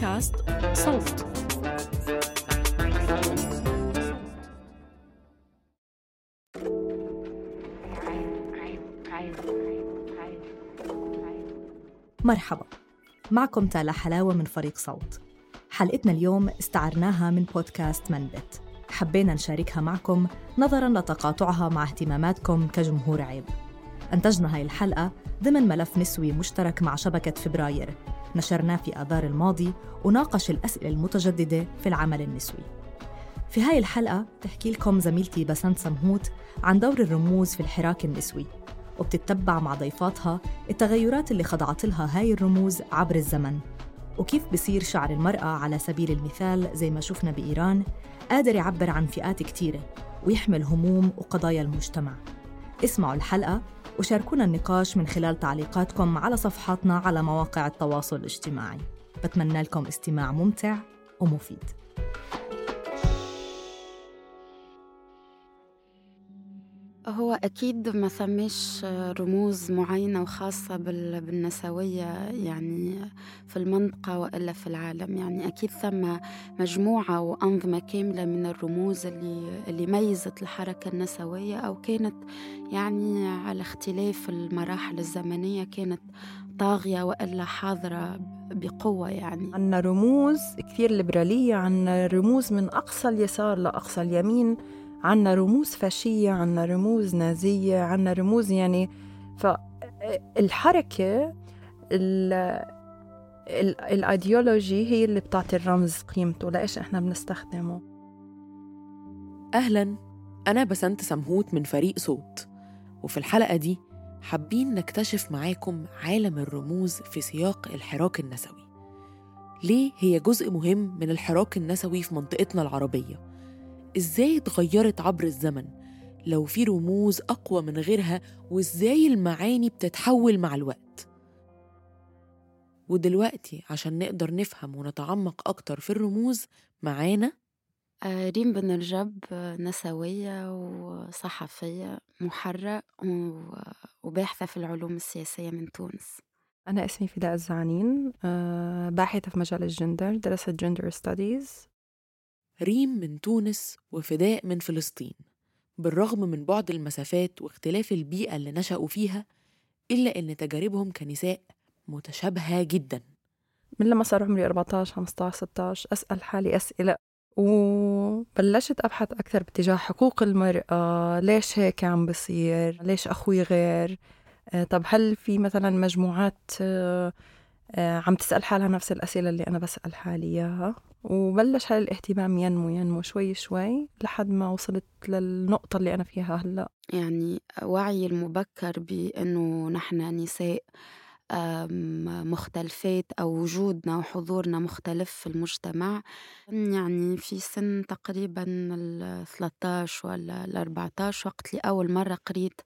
بودكاست صوت. مرحبا. معكم تالا حلاوة من فريق صوت. حلقتنا اليوم استعرناها من بودكاست منبت. حبينا نشاركها معكم نظراً لتقاطعها مع اهتماماتكم كجمهور عيب. أنتجنا هاي الحلقة ضمن ملف نسوي مشترك مع شبكة فبراير. نشرناه في آذار الماضي وناقش الأسئلة المتجددة في العمل النسوي. في هاي الحلقة تحكي لكم زميلتي بسنت سمهوت عن دور الرموز في الحراك النسوي وبتتبع مع ضيفاتها التغيرات اللي خضعت لها هاي الرموز عبر الزمن. وكيف بصير شعر المرأة على سبيل المثال زي ما شفنا بإيران قادر يعبر عن فئات كتيرة ويحمل هموم وقضايا المجتمع. اسمعوا الحلقة وشاركونا النقاش من خلال تعليقاتكم على صفحاتنا على مواقع التواصل الاجتماعي. بتمنى لكم استماع ممتع ومفيد. هو أكيد ما ثماش رموز معينة وخاصة بال- بالنسوية يعني في المنطقة وإلا في العالم. يعني أكيد ثم مجموعة وأنظمة كاملة من الرموز اللي, اللي ميزت الحركة النسوية أو كانت يعني على اختلاف المراحل الزمنية كانت طاغية وإلا حاضرة بقوة يعني. عنا رموز كثير ليبرالية عنا رموز من أقصى اليسار لأقصى اليمين. عنا رموز فاشية عنا رموز نازية عنا رموز يعني فالحركة ال ال- الأيديولوجي هي اللي بتعطي الرمز قيمته لإيش إحنا بنستخدمه. أهلا أنا بسنت سمهوت من فريق صوت وفي الحلقة دي حابين نكتشف معاكم عالم الرموز في سياق الحراك النسوي. ليه هي جزء مهم من الحراك النسوي في منطقتنا العربية؟ إزاي اتغيرت عبر الزمن؟ لو في رموز أقوى من غيرها وإزاي المعاني بتتحول مع الوقت؟ ودلوقتي عشان نقدر نفهم ونتعمق أكتر في الرموز معانا؟ ريم بن رجب آه، نسوية وصحفية حرة و- وباحثة في العلوم السياسية من تونس. أنا اسمي فداء الزعنين آه، باحثة في مجال الجندر درست gender studies ريم من تونس وفداء من فلسطين بالرغم من بعد المسافات واختلاف البيئة اللي نشأوا فيها إلا إن تجاربهم كنساء متشابهة جدا. من لما صار عمري 14 15 16 أسأل حالي أسئلة. وبلشت أبحث أكثر باتجاه حقوق المرأة ليش هيك عم بصير؟ ليش أخوي غير؟ آه، طب هل في مثلا مجموعات آه، آه، عم تسأل حالها نفس الأسئلة اللي أنا بسأل حالي إياها؟ وبلش هاي الاهتمام ينمو ينمو شوي شوي لحد ما وصلت للنقطة اللي أنا فيها هلأ. يعني وعي المبكر بأنه نحن نساء مختلفات أو وجودنا وحضورنا مختلف في المجتمع. يعني في سن تقريبا ال 13 ولا ال 14 وقت اللي أول مرة قريت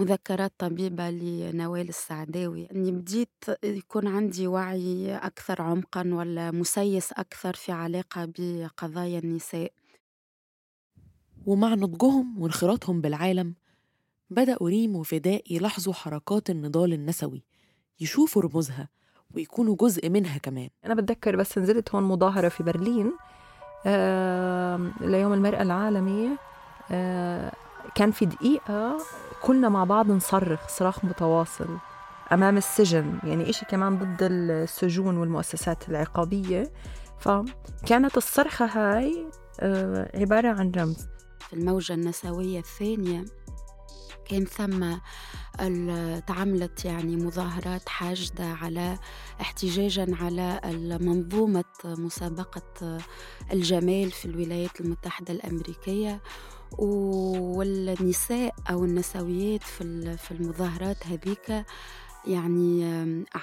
مذكرات طبيبة لنوال السعداوي. أني بديت يكون عندي وعي أكثر عمقا ولا مسيس أكثر في علاقة بقضايا النساء. ومع نضجهم وانخراطهم بالعالم بدأوا ريم وفداء يلاحظوا حركات النضال النسوي. يشوفوا رموزها ويكونوا جزء منها كمان. أنا بتذكر بس نزلت هون مظاهرة في برلين آه ليوم المرأة العالمي آه كان في دقيقة كلنا مع بعض نصرخ صراخ متواصل أمام السجن يعني إشي كمان ضد السجون والمؤسسات العقابية. فكانت الصرخة هاي آه، عبارة عن رمز. في الموجة النسوية الثانية كان ثم تعملت يعني مظاهرات حاشدة على احتجاجا على منظومة مسابقة الجمال في الولايات المتحدة الأمريكية. والنساء أو النسويات في المظاهرات هذيك يعني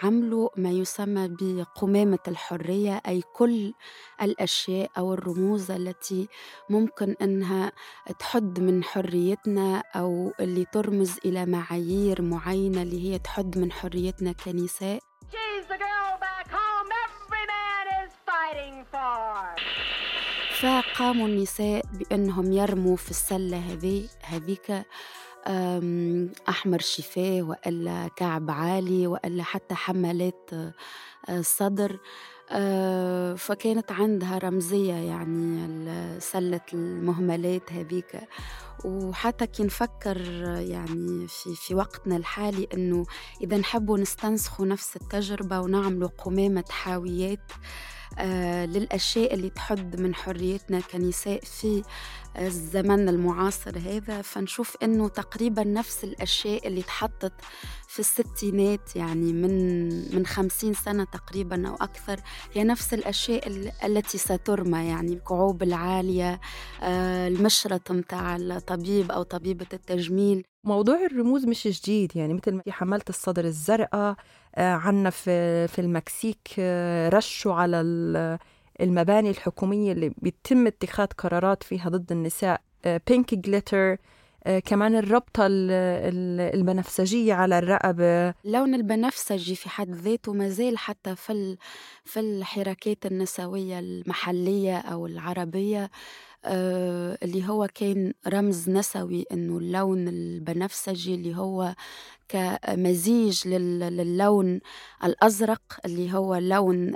عملوا ما يسمى بقمامة الحرية أي كل الأشياء أو الرموز التي ممكن أنها تحد من حريتنا أو اللي ترمز إلى معايير معينة اللي هي تحد من حريتنا كنساء. فقاموا النساء بأنهم يرموا في السلة هذه هذيك أحمر شفاه وإلا كعب عالي وإلا حتى حملات آه، صدر آه، فكانت عندها رمزية يعني سلة المهملات هذيك. وحتى كي نفكر يعني في في وقتنا الحالي إنه إذا نحبوا نستنسخوا نفس التجربة ونعملوا قمامة حاويات آه للأشياء اللي تحد من حريتنا كنساء في الزمن المعاصر هذا. فنشوف إنه تقريبا نفس الأشياء اللي تحطت في الستينات يعني من من خمسين سنة تقريبا أو أكثر هي نفس الأشياء التي سترمى يعني الكعوب العالية آه، المشرط متاع الطبيب أو طبيبة التجميل. موضوع الرموز مش جديد يعني مثل في حملة الصدر الزرقاء آه، عنا في في المكسيك آه، رشوا على المباني الحكومية اللي بيتم اتخاذ قرارات فيها ضد النساء بينك جليتر آه، كمان الربطة البنفسجية على الرقبة. اللون البنفسجي في حد ذاته ما زال حتى في في الحركات النسوية المحلية أو العربية آه، اللي هو كان رمز نسوي إنه اللون البنفسجي اللي هو كمزيج للون الأزرق اللي هو لون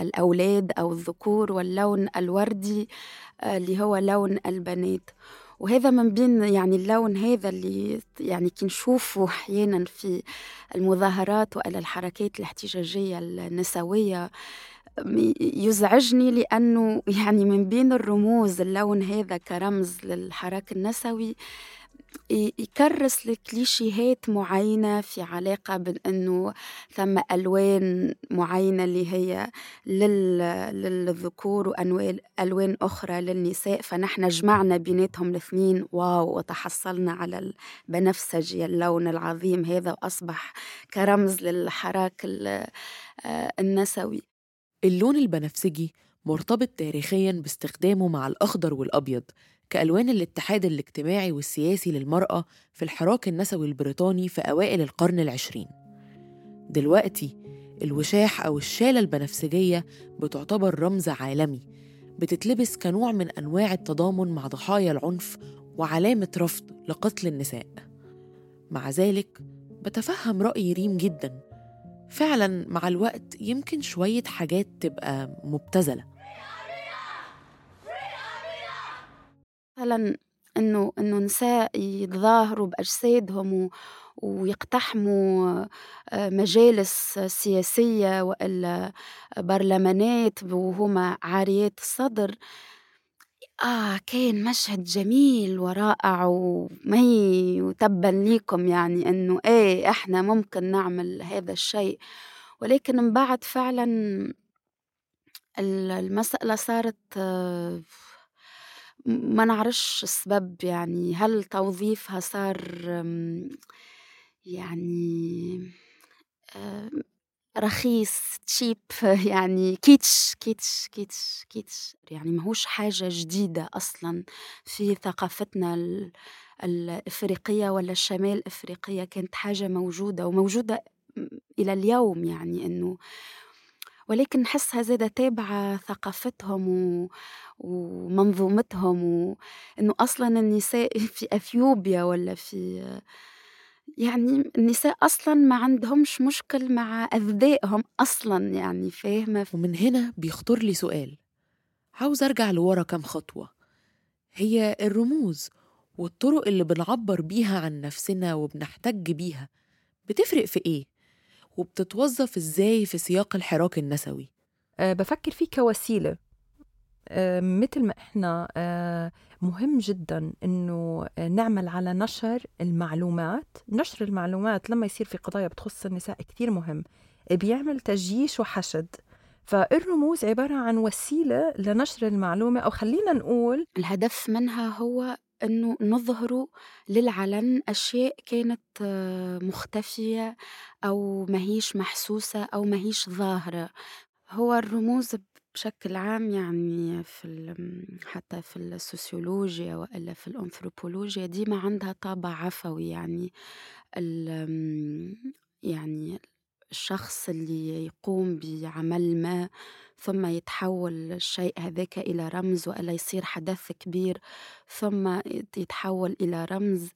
الأولاد أو الذكور واللون الوردي آه، اللي هو لون البنات. وهذا من بين يعني اللون هذا اللي يعني كي نشوفه أحيانا في المظاهرات والا الحركات الاحتجاجية النسوية يزعجني لأنه يعني من بين الرموز اللون هذا كرمز للحراك النسوي يكرس لكليشيهات معينة في علاقة بأنه ثم ألوان معينة اللي هي للذكور وألوان ألوان أخرى للنساء فنحن جمعنا بيناتهم الاثنين واو وتحصلنا على البنفسجي اللون العظيم هذا وأصبح كرمز للحراك النسوي. اللون البنفسجي مرتبط تاريخيا باستخدامه مع الأخضر والأبيض كألوان الاتحاد الاجتماعي والسياسي للمرأة في الحراك النسوي البريطاني في أوائل القرن العشرين. دلوقتي الوشاح أو الشالة البنفسجية بتعتبر رمز عالمي بتتلبس كنوع من أنواع التضامن مع ضحايا العنف وعلامة رفض لقتل النساء. مع ذلك بتفهم رأي ريم جدا فعلا مع الوقت يمكن شوية حاجات تبقى مبتذلة. مثلا إنه إنه نساء يتظاهروا بأجسادهم و ويقتحموا آه، مجالس سياسية وإلا برلمانات وهما عاريات الصدر. آه كان مشهد جميل ورائع وما هي وتبا ليكم يعني إنه إيه إحنا ممكن نعمل هذا الشيء. ولكن من بعد فعلا المسألة صارت آه ما نعرفش السبب يعني. هل توظيفها صار يعني رخيص cheap يعني kitsch kitsch kitsch kitsch. يعني ماهوش حاجة جديدة أصلا في ثقافتنا الإفريقية ولا الشمال الإفريقية كانت حاجة موجودة وموجودة إلى اليوم يعني إنه ولكن نحسها زادة تابعة ثقافتهم و... ومنظومتهم وإنه أصلا النساء في أثيوبيا ولا في يعني النساء أصلا ما عندهمش مشكل مع أذدائهم أصلا يعني فاهمة ومن هنا بيخطر لي سؤال عاوز أرجع لورا كم خطوة هي الرموز والطرق اللي بنعبر بيها عن نفسنا وبنحتج بيها بتفرق في إيه؟ وبتتوظف إزاي في سياق الحراك النسوي؟ أه بفكر فيه كوسيلة أه مثل ما إحنا أه مهم جدا إنه نعمل على نشر المعلومات. نشر المعلومات لما يصير في قضايا بتخص النساء كتير مهم. بيعمل تجيش وحشد. فالرموز عبارة عن وسيلة لنشر المعلومة أو خلينا نقول الهدف منها هو إنه نظهروا للعلن أشياء كانت آه، مختفية أو ماهيش محسوسة أو ماهيش ظاهرة. هو الرموز بشكل عام يعني في حتى في السوسيولوجيا وإلا في الأنثروبولوجيا ديما عندها طابع عفوي يعني يعني الشخص اللي يقوم بعمل ما ثم يتحول الشيء هذاك إلى رمز وإلا يصير حدث كبير ثم يتحول إلى رمز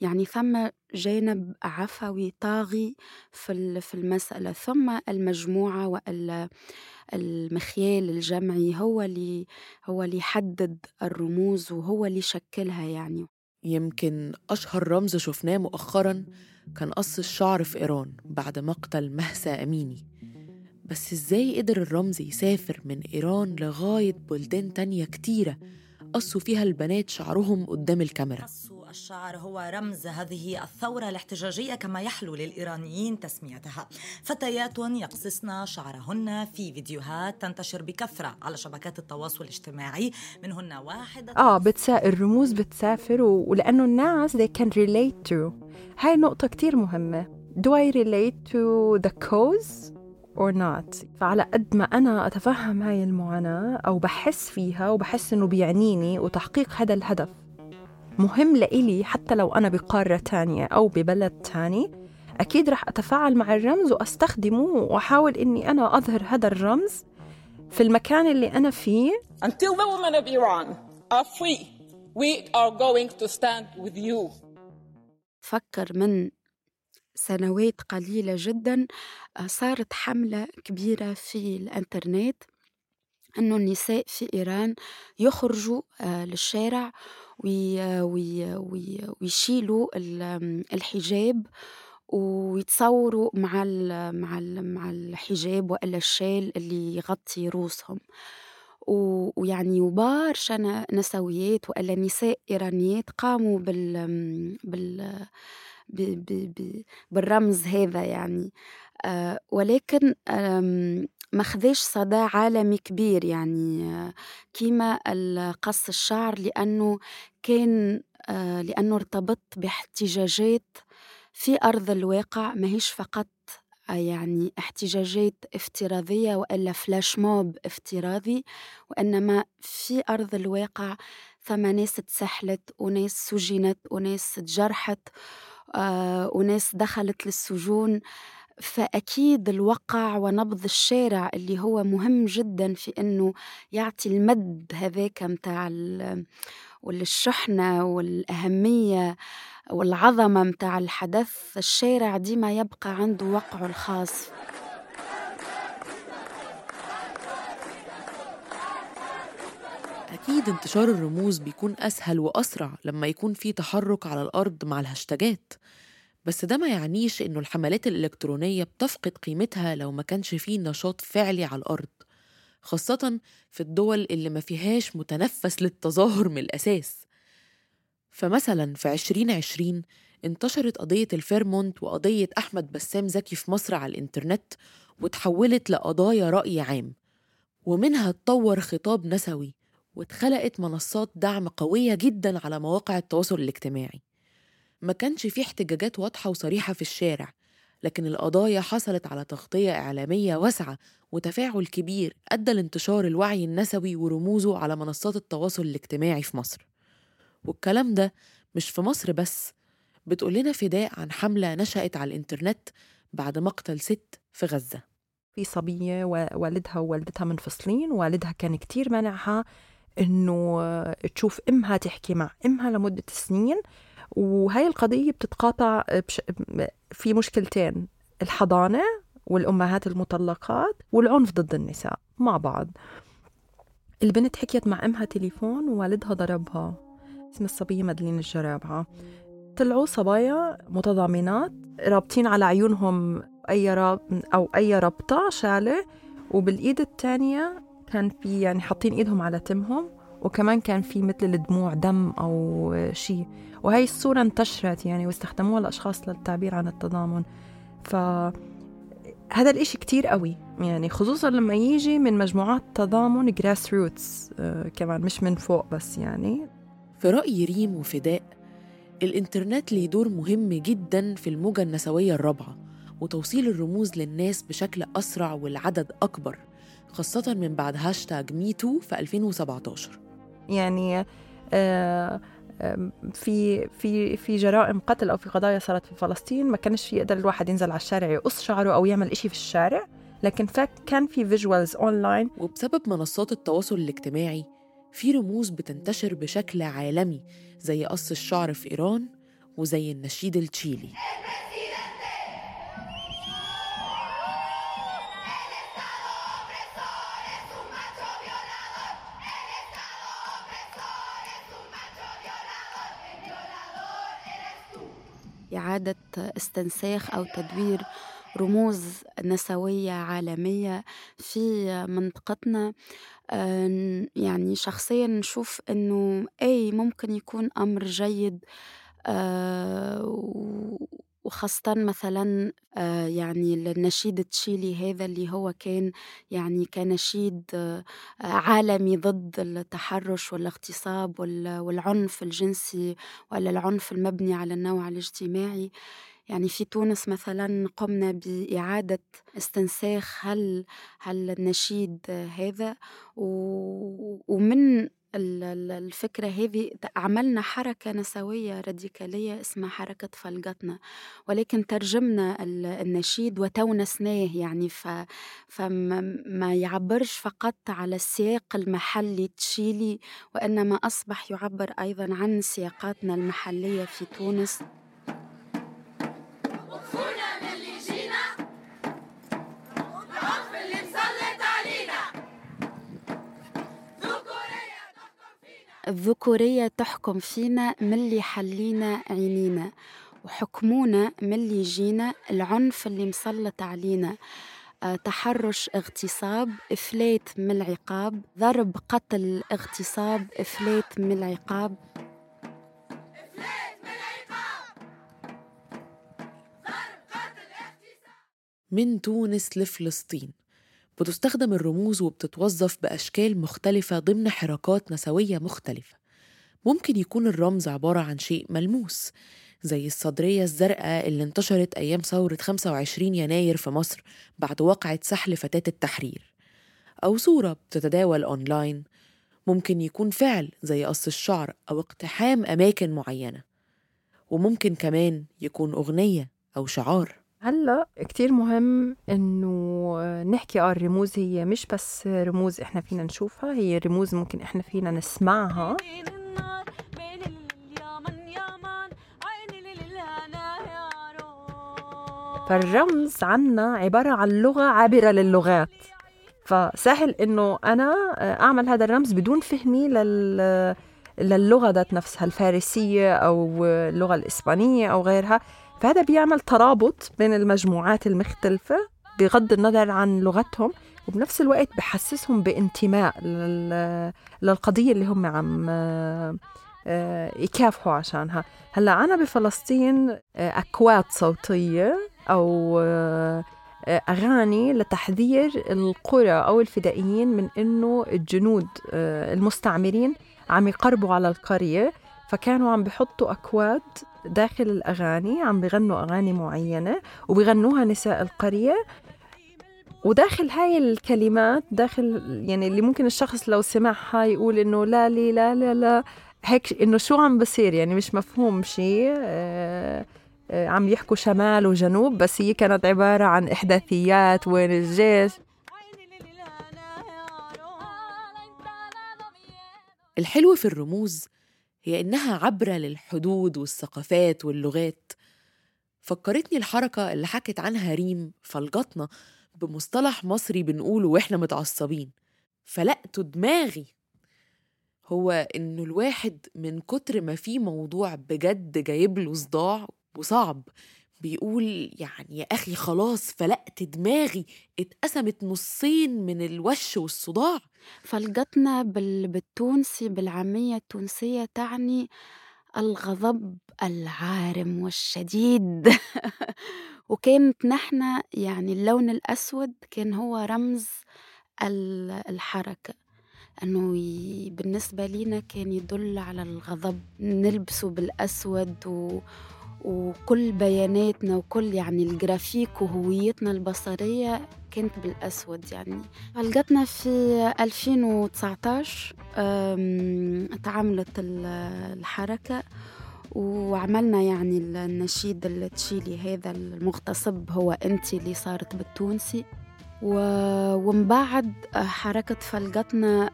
يعني ثم جانب عفوي طاغي في في المسألة ثم المجموعة وإلا المخيال الجمعي هو اللي هو اللي يحدد الرموز وهو اللي يشكلها يعني. يمكن أشهر رمز شفناه مؤخرا كان قص الشعر في إيران بعد مقتل مهسا أميني. بس إزاي قدر الرمز يسافر من إيران لغاية بلدان تانية كتيرة قصوا فيها البنات شعرهم قدام الكاميرا؟ الشعر هو رمز هذه الثورة الاحتجاجية كما يحلو للإيرانيين تسميتها. فتيات يقصصن شعرهن في فيديوهات تنتشر بكثرة على شبكات التواصل الاجتماعي. منهن واحدة آه بتسا... الرموز بتسافر. ولأنه الناس they can relate to. هاي نقطة كتير مهمة. Do I relate to the cause or not? فعلى قد ما أنا أتفهم هاي المعاناة أو بحس فيها وبحس إنه بيعنيني وتحقيق هذا الهدف. مهم لإلي حتى لو أنا بقارة تانية أو ببلد تاني أكيد رح أتفاعل مع الرمز وأستخدمه وأحاول إني أنا أظهر هذا الرمز في المكان اللي أنا فيه Until the women of Iran are free, we are going to stand with you. فكر من سنوات قليلة جدا آه، صارت حملة كبيرة في الإنترنت أنه النساء في إيران يخرجوا ويشيلوا الحجاب ويتصوروا مع مع مع الحجاب وإلا الشال اللي يغطي روسهم. ويعني وبارشا نسويات وإلا نساء إيرانيات قاموا بال بال بالرمز هذا يعني. آه، ولكن ما خذاش صدى عالمي كبير يعني كيما قص الشعر لأنه كان آه، لأنه ارتبط باحتجاجات في أرض الواقع ماهيش فقط آه، يعني احتجاجات افتراضية وإلا فلاش موب افتراضي وإنما في أرض الواقع ثم ناس تسحلت وناس سجنت وناس تجرحت آه، وناس دخلت للسجون. فأكيد الوقع ونبض الشارع اللي هو مهم جدا في إنه يعطي المد هذاك متاع والشحنة والأهمية والعظمة متاع الحدث. الشارع ديما يبقى عنده وقعه الخاص. أكيد انتشار الرموز بيكون أسهل وأسرع لما يكون في تحرك على الأرض مع الهاشتاجات. بس ده ما يعنيش إنه الحملات الإلكترونية بتفقد قيمتها لو ما كانش فيه نشاط فعلي على الأرض خاصة في الدول اللي ما فيهاش متنفس للتظاهر من الأساس. فمثلا في 2020 انتشرت قضية الفيرمونت وقضية أحمد بسام زكي في مصر على الإنترنت وتحولت لقضايا رأي عام ومنها اتطور خطاب نسوي واتخلقت منصات دعم قوية جدا على مواقع التواصل الاجتماعي. ما كانش في احتجاجات واضحة وصريحة في الشارع لكن القضايا حصلت على تغطية إعلامية واسعة وتفاعل كبير أدى لانتشار الوعي النسوي ورموزه على منصات التواصل الاجتماعي في مصر. والكلام ده مش في مصر بس بتقول لنا فداء عن حملة نشأت على الإنترنت بعد مقتل ست في غزة. في صبية والدها ووالدتها منفصلين والدها كان كتير منعها إنه تشوف إمها تحكي مع إمها لمدة سنين وهي القضية بتتقاطع بش... في مشكلتين الحضانة والأمهات المطلقات والعنف ضد النساء مع بعض. البنت حكيت مع أمها تليفون ووالدها ضربها اسم الصبية مدلين الجرابعة. طلعوا صبايا متضامنات رابطين على عيونهم أي راب أو أي ربطة شالة وبالإيد الثانية كان في يعني حاطين إيدهم على تمهم. وكمان كان في مثل الدموع دم أو شيء وهي الصورة انتشرت يعني واستخدموها الأشخاص للتعبير عن التضامن. ف هذا الإشي كتير قوي. يعني خصوصا لما يجي من مجموعات تضامن grassroots آه كمان مش من فوق بس يعني. في رأي ريم وفداء الإنترنت ليه دور مهم جدا في الموجة النسوية الرابعة وتوصيل الرموز للناس بشكل أسرع والعدد أكبر خاصة من بعد هاشتاج MeToo في 2017 يعني آه في في في جرائم قتل أو في قضايا صارت في فلسطين ما كانش يقدر الواحد ينزل على الشارع يقص شعره أو يعمل إشي في الشارع لكن كان في visuals online وبسبب منصات التواصل الاجتماعي في رموز بتنتشر بشكل عالمي زي قص الشعر في إيران وزي النشيد التشيلي. إعادة استنساخ أو تدوير رموز نسوية عالمية في منطقتنا. يعني شخصيا نشوف إنه أي ممكن يكون أمر جيد. وخاصة مثلا يعني النشيد التشيلي هذا اللي هو كان يعني كنشيد عالمي ضد التحرش والاغتصاب والعنف الجنسي ولا العنف المبني على النوع الاجتماعي. يعني في تونس مثلا قمنا بإعادة استنساخ هل هل النشيد هذا. ومن الفكرة هذه عملنا حركة نسوية راديكالية اسمها حركة فلقتنا ولكن ترجمنا النشيد وتونسناه يعني ف فما يعبرش فقط على السياق المحلي تشيلي وإنما أصبح يعبر أيضا عن سياقاتنا المحلية في تونس. الذكورية تحكم فينا ملي حلينا عينينا وحكمونا ملي جينا العنف اللي مسلط علينا. أه تحرش اغتصاب إفلات من العقاب. ضرب قتل اغتصاب إفلات من العقاب. من تونس لفلسطين. بتستخدم الرموز وبتتوظف بأشكال مختلفة ضمن حركات نسوية مختلفة. ممكن يكون الرمز عبارة عن شيء ملموس زي الصدرية الزرقاء اللي انتشرت أيام ثورة 25 يناير في مصر بعد وقعة سحل فتاة التحرير. أو صورة بتتداول أونلاين. ممكن يكون فعل زي قص الشعر أو اقتحام أماكن معينة. وممكن كمان يكون أغنية أو شعار. هلا كتير مهم إنه نحكي آه الرموز هي مش بس رموز إحنا فينا نشوفها هي رموز ممكن إحنا فينا نسمعها. فالرمز عنا عبارة عن لغة عابرة للغات. فسهل إنه أنا أعمل هذا الرمز بدون فهمي لل للغة ذات نفسها الفارسية أو اللغة الإسبانية أو غيرها. فهذا بيعمل ترابط بين المجموعات المختلفة بغض النظر عن لغتهم وبنفس الوقت بحسسهم بانتماء للقضية اللي هم عم آه، يكافحوا عشانها. هلأ أنا بفلسطين آه، أكواد صوتية أو آه، أغاني لتحذير القرى أو الفدائيين من إنه الجنود المستعمرين عم يقربوا على القرية. فكانوا عم بحطوا أكواد داخل الأغاني عم بغنوا أغاني معينة وبغنوها نساء القرية. وداخل هاي الكلمات داخل يعني اللي ممكن الشخص لو سمعها يقول إنه لا لي لا لا لا هيك إنه شو عم بصير؟ يعني مش مفهوم شيء آه آه عم يحكوا شمال وجنوب بس هي كانت عبارة عن إحداثيات وين الجيش. الحلو في الرموز هي إنها عبرة للحدود والثقافات واللغات. فكرتني الحركة اللي حكت عنها ريم فلجطنا بمصطلح مصري بنقوله وإحنا متعصبين. فلقتوا دماغي هو إنه الواحد من كتر ما في موضوع بجد جايب له صداع وصعب بيقول يعني يا أخي خلاص فلقت دماغي اتقسمت نصين من الوش والصداع. فلقتنا بال... بالتونسي بالعامية التونسية تعني الغضب العارم والشديد. وكانت نحن يعني اللون الأسود كان هو رمز الحركة. أنه بالنسبة لينا كان يدل على الغضب. نلبسه بالأسود و... وكل بياناتنا وكل يعني الجرافيك وهويتنا البصرية كانت بالأسود يعني. لقتنا في 2019 تعاملت الحركة وعملنا يعني النشيد التشيلي هذا المغتصب هو أنت اللي صارت بالتونسي. ومن بعد حركة فلقتنا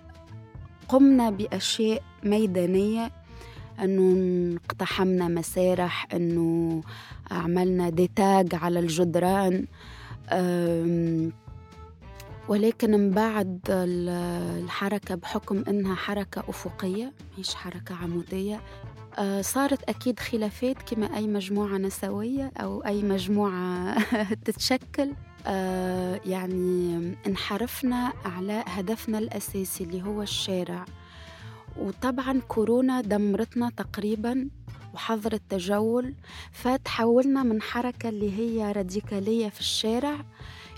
قمنا بأشياء ميدانية أنه اقتحمنا مسارح أنه عملنا ديتاج على الجدران. ولكن من بعد الحركة بحكم أنها حركة أفقية مش حركة عمودية آه، صارت أكيد خلافات كما أي مجموعة نسوية أو أي مجموعة تتشكل. آه، يعني انحرفنا على هدفنا الأساسي اللي هو الشارع. وطبعا كورونا دمرتنا تقريبا وحظر التجول فتحولنا من حركة اللي هي راديكالية في الشارع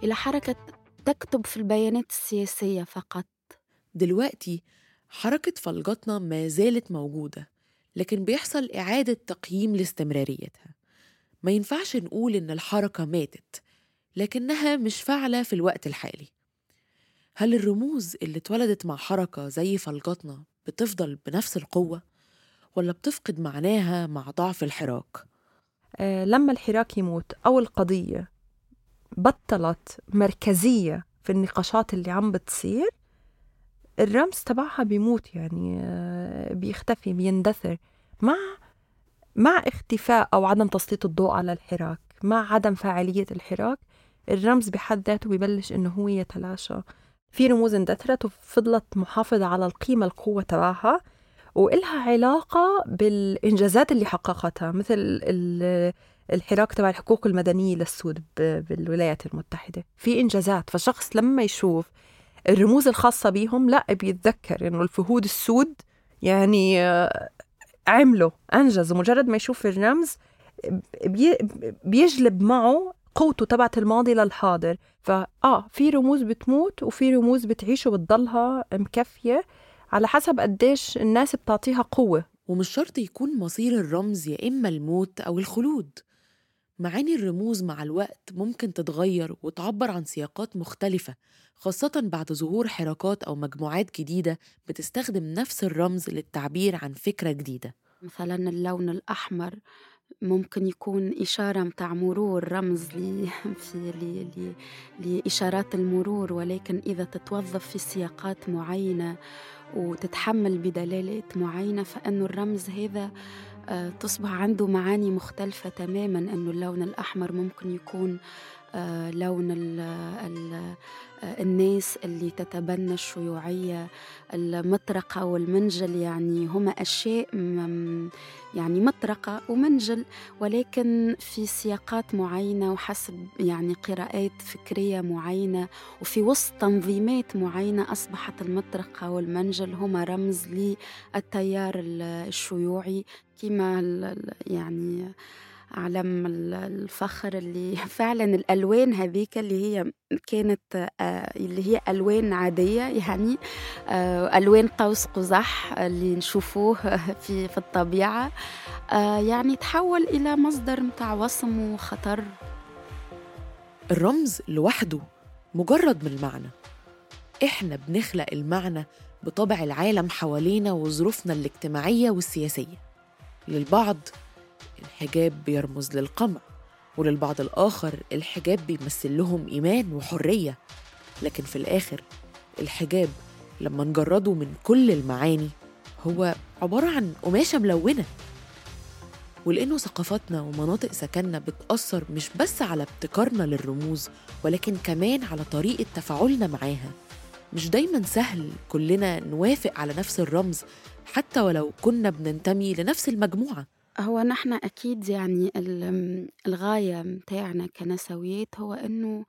إلى حركة تكتب في البيانات السياسية فقط. دلوقتي حركة فلجتنا ما زالت موجودة لكن بيحصل إعادة تقييم لاستمراريتها. ما ينفعش نقول إن الحركة ماتت لكنها مش فاعلة في الوقت الحالي. هل الرموز اللي اتولدت مع حركة زي فلجتنا بتفضل بنفس القوة ولا بتفقد معناها مع ضعف الحراك؟ آه لما الحراك يموت أو القضية بطلت مركزية في النقاشات اللي عم بتصير الرمز تبعها بيموت يعني آه بيختفي بيندثر مع مع اختفاء أو عدم تسليط الضوء على الحراك مع عدم فاعلية الحراك الرمز بحد ذاته ببلش إنه هو يتلاشى في رموز اندثرت وفضلت محافظة على القيمة القوة تبعها وإلها علاقة بالإنجازات اللي حققتها مثل الحراك تبع الحقوق المدنية للسود بالولايات المتحدة. في إنجازات فشخص لما يشوف الرموز الخاصة بيهم لا بيتذكر إنه الفهود السود يعني آه، عملوا أنجزوا. مجرد ما يشوف الرمز بيجلب معه قوته تبعت الماضي للحاضر. فآه في رموز بتموت وفي رموز بتعيش وبتضلها مكفية على حسب قديش الناس بتعطيها قوة. ومش شرط يكون مصير الرمز يا إما الموت أو الخلود. معاني الرموز مع الوقت ممكن تتغير وتعبر عن سياقات مختلفة خاصة بعد ظهور حركات أو مجموعات جديدة بتستخدم نفس الرمز للتعبير عن فكرة جديدة. مثلا اللون الأحمر ممكن يكون إشارة متاع مرور رمز لي في لي لي لإشارات المرور ولكن إذا تتوظف في سياقات معينة وتتحمل بدلالات معينة فإنه الرمز هذا آه، تصبح عنده معاني مختلفة تماما أنه اللون الأحمر ممكن يكون لون ال ال آه، الناس اللي تتبنى الشيوعية المطرقة والمنجل يعني هما أشياء يعني مطرقة ومنجل ولكن في سياقات معينة وحسب يعني قراءات فكرية معينة وفي وسط تنظيمات معينة أصبحت المطرقة والمنجل هما رمز للتيار الشيوعي كما يعني علم الفخر اللي فعلا الألوان هذيك اللي هي كانت آه، اللي هي ألوان عادية يعني آه، ألوان قوس قزح اللي نشوفوه في في الطبيعة. آه، يعني تحول إلى مصدر متاع وصم وخطر. الرمز لوحده مجرد من المعنى. إحنا بنخلق المعنى بطبع العالم حوالينا وظروفنا الاجتماعية والسياسية. للبعض الحجاب بيرمز للقمع وللبعض الآخر الحجاب بيمثل لهم إيمان وحرية. لكن في الآخر الحجاب لما نجرده من كل المعاني هو عبارة عن قماشة ملونة. ولأنه ثقافتنا ومناطق سكننا بتأثر مش بس على ابتكارنا للرموز ولكن كمان على طريقة تفاعلنا معاها. مش دايما سهل كلنا نوافق على نفس الرمز حتى ولو كنا بننتمي لنفس المجموعة. هو نحن أكيد يعني ال- الغاية متاعنا كنسويات هو إنه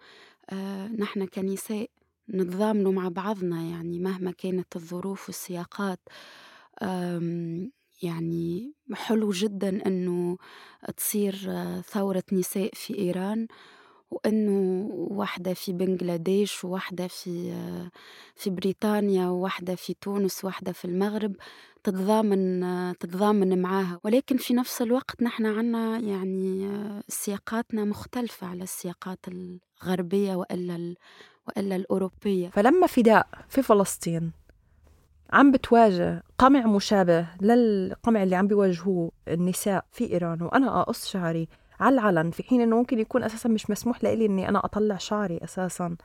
آه، نحن كنساء نتضامنوا مع بعضنا يعني مهما كانت الظروف والسياقات. يعني حلو جدا إنه تصير آه، ثورة نساء في إيران. وإنه واحدة في بنغلاديش وواحدة في في بريطانيا وواحدة في تونس وواحدة في المغرب تتضامن تتضامن معاها. ولكن في نفس الوقت نحن عنا يعني سياقاتنا مختلفة على السياقات الغربية وإلا وإلا الأوروبية. فلما فداء في فلسطين عم بتواجه قمع مشابه للقمع اللي عم بيواجهوه النساء في إيران وأنا أقص شعري على العلن في حين إنه ممكن يكون أساسا مش مسموح لإلي إني أنا أطلع شعري أساسا.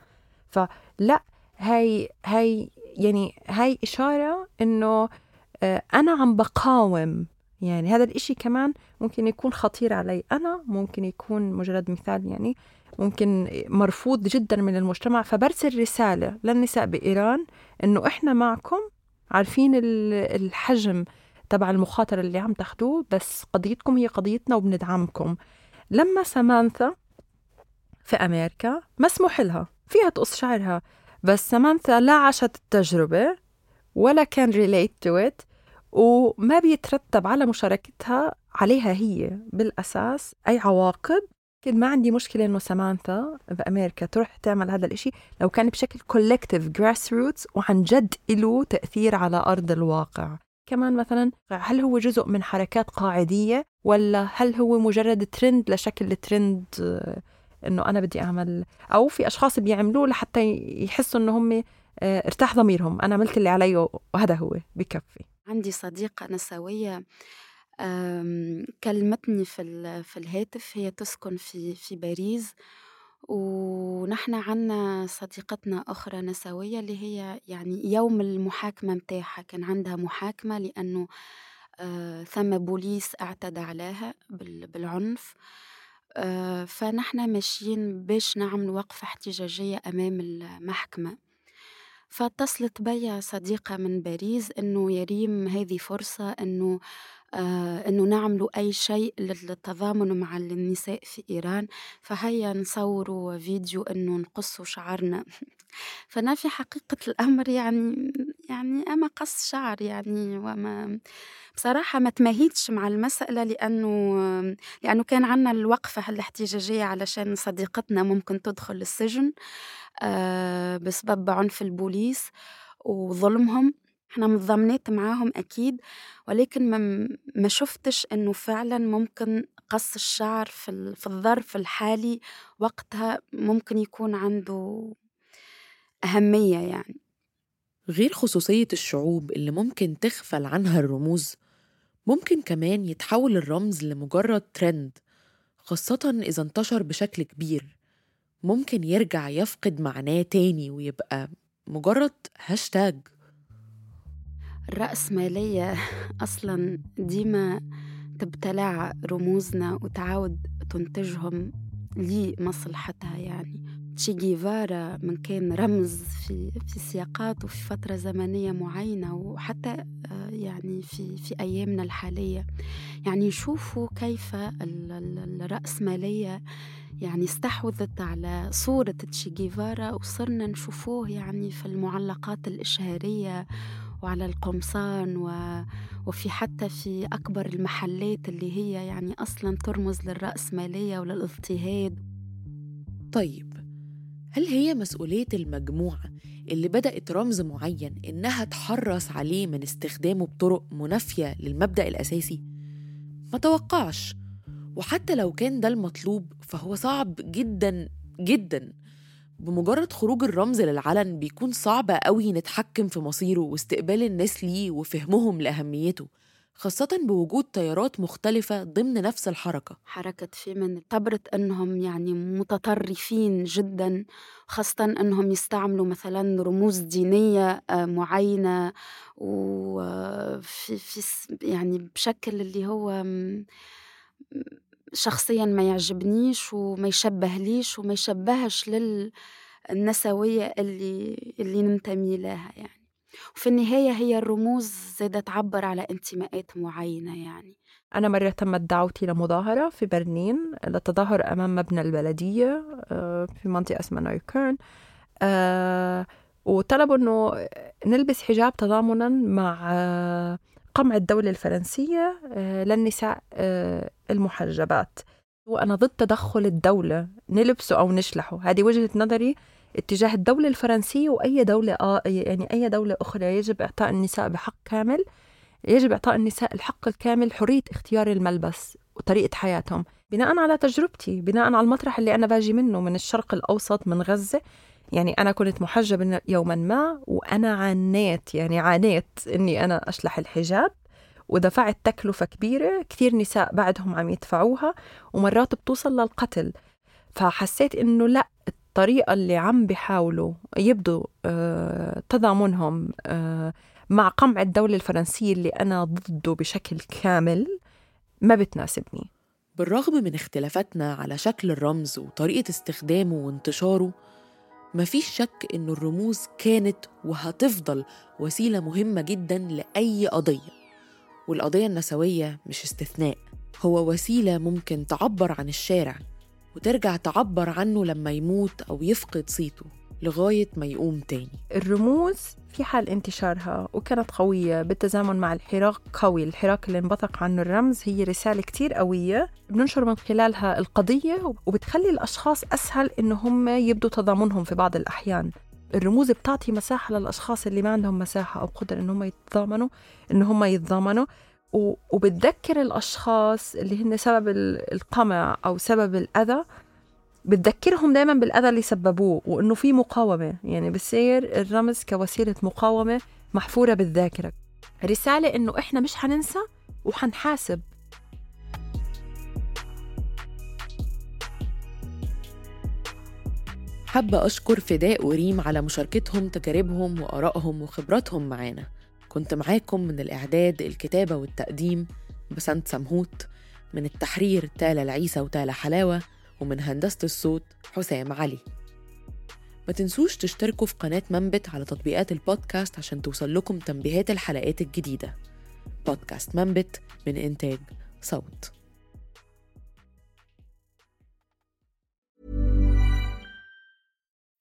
فلا هاي هاي يعني هاي إشارة إنه آه، أنا عم بقاوم. يعني هذا الإشي كمان ممكن يكون خطير علي. أنا ممكن يكون مجرد مثال يعني ممكن مرفوض جدا من المجتمع. فبرسل رسالة للنساء بإيران إنه إحنا معكم عارفين ال- الحجم تبع المخاطرة اللي عم تاخدوه بس قضيتكم هي قضيتنا وبندعمكم. لما سامانثا في أمريكا مسموح لها فيها تقص شعرها بس سامانثا لا عاشت التجربة ولا كان relate to it وما بيترتب على مشاركتها عليها هي. بالأساس أي عواقب ما عندي مشكلة إنه سامانثا بأمريكا تروح تعمل هذا الإشي لو كان بشكل collective grassroots وعن جد له تأثير على أرض الواقع. كمان مثلا هل هو جزء من حركات قاعدية ولا هل هو مجرد ترند لشكل الترند آه، إنه أنا بدي أعمل؟ أو في أشخاص بيعملوه لحتى يحسوا إنه هم آه، ارتاح ضميرهم. أنا عملت اللي علي وهذا هو بكفي. عندي صديقة نسوية كلمتني في في الهاتف هي تسكن في في باريس. ونحن عنا صديقتنا أخرى نسوية اللي هي يعني يوم المحاكمة متاعها كان عندها محاكمة لأنه آه، ثم بوليس اعتدى عليها بال- بالعنف. آه، فنحن ماشيين باش نعمل وقفة احتجاجية أمام المحكمة. فاتصلت بيا صديقة من باريس إنه يا ريم هذه فرصة إنه آه إنه نعملوا أي شيء للتضامن مع النساء في إيران. فهيا نصوروا فيديو إنه نقصوا شعرنا. فأنا في حقيقة الأمر يعني يعني أما قص شعر يعني وما بصراحة ما تماهيتش مع المسألة لأنه لأنه كان عنا الوقفة الاحتجاجية علشان صديقتنا ممكن تدخل السجن آه، بسبب عنف البوليس وظلمهم. إحنا متضامنات معاهم أكيد ولكن ما, ما شفتش إنه فعلا ممكن قص الشعر في, في الظرف الحالي وقتها ممكن يكون عنده أهمية يعني. غير خصوصية الشعوب اللي ممكن تغفل عنها الرموز ممكن كمان يتحول الرمز لمجرد ترند خاصة إذا انتشر بشكل كبير. ممكن يرجع يفقد معناه تاني ويبقى مجرد هاشتاج الرأسمالية أصلا ديما تبتلع رموزنا وتعاود تنتجهم لمصلحتها يعني. تشي جيفارا من كان رمز في في سياقات وفي فترة زمنية معينة وحتى آه، يعني في في أيامنا الحالية. يعني شوفوا كيف ال- ال- الرأسمالية يعني استحوذت على صورة تشي جيفارا وصرنا نشوفوه يعني في المعلقات الإشهارية وعلى القمصان و... وفي حتى في أكبر المحلات اللي هي يعني أصلا ترمز للرأسمالية وللاضطهاد طيب هل هي مسؤولية المجموعة اللي بدأت رمز معين إنها تحرص عليه من استخدامه بطرق منافية للمبدأ الأساسي؟ ما توقعش وحتى لو كان ده المطلوب فهو صعب جدا جدا بمجرد خروج الرمز للعلن بيكون صعب قوي نتحكم في مصيره واستقبال الناس ليه وفهمهم لأهميته خاصة بوجود تيارات مختلفة ضمن نفس الحركة. حركة فيمن اعتبرت أنهم يعني متطرفين جدا خاصة أنهم يستعملوا مثلا رموز دينية آه، معينة وفي في س- يعني بشكل اللي هو شخصيا ما يعجبنيش وما يشبهليش وما يشبهش لل النسوية اللي اللي ننتمي لها يعني. وفي النهاية هي الرموز زادة تعبر على انتماءات معينة يعني. أنا مرة تمت دعوتي لمظاهرة في برلين للتظاهر أمام مبنى البلدية آه، في منطقة اسمها نويكيرن آه، وطلبوا أنه نلبس حجاب تضامنا مع قمع الدولة الفرنسية للنساء المحجبات. وأنا ضد تدخل الدولة نلبسه أو نشلحه. هذه وجهة نظري اتجاه الدولة الفرنسية وأي دولة آه يعني أي دولة أخرى. يجب إعطاء النساء بحق كامل. يجب إعطاء النساء الحق الكامل حرية اختيار الملبس وطريقة حياتهم. بناء على تجربتي بناء على المطرح اللي أنا باجي منه من الشرق الأوسط من غزة يعني أنا كنت محجبة يوما ما وأنا عانيت يعني عانيت إني أنا أشلح الحجاب ودفعت تكلفة كبيرة كثير نساء بعدهم عم يدفعوها ومرات بتوصل للقتل. فحسيت إنه لأ الطريقة اللي عم بيحاولوا يبدوا آه تضامنهم آه مع قمع الدولة الفرنسية اللي أنا ضده بشكل كامل ما بتناسبني. بالرغم من اختلافاتنا على شكل الرمز وطريقة استخدامه وانتشاره مفيش شك إنه الرموز كانت وهتفضل وسيلة مهمة جدا لأي قضية. والقضية النسوية مش استثناء هو وسيلة ممكن تعبر عن الشارع وترجع تعبر عنه لما يموت أو يفقد صيته. لغاية ما يقوم تاني. الرموز في حال انتشارها وكانت قوية بالتزامن مع الحراك قوي. الحراك اللي انبثق عنه الرمز هي رسالة كتير قوية بننشر من خلالها القضية وبتخلي الأشخاص أسهل إنه هم يبدوا تضامنهم في بعض الأحيان. الرموز بتعطي مساحة للأشخاص اللي ما عندهم مساحة أو قدرة إن هم يتضامنوا إن هم يتضامنوا. وبتذكر الأشخاص اللي هن سبب القمع أو سبب الأذى بتذكرهم دائما بالأذى اللي سببوه وإنه في مقاومة. يعني بصير الرمز كوسيلة مقاومة محفورة بالذاكرة. رسالة إنه إحنا مش حننسى وحنحاسب. حابة أشكر فداء وريم على مشاركتهم تجاربهم وآرائهم وخبراتهم معانا. كنت معاكم من الإعداد الكتابة والتقديم بسنت سمهوت من التحرير تالا العيسى وتالا حلاوة ومن هندسة الصوت حسام علي. ما تنسوش تشتركوا في قناة منبت على تطبيقات البودكاست عشان توصل لكم تنبيهات الحلقات الجديدة. بودكاست منبت من إنتاج صوت.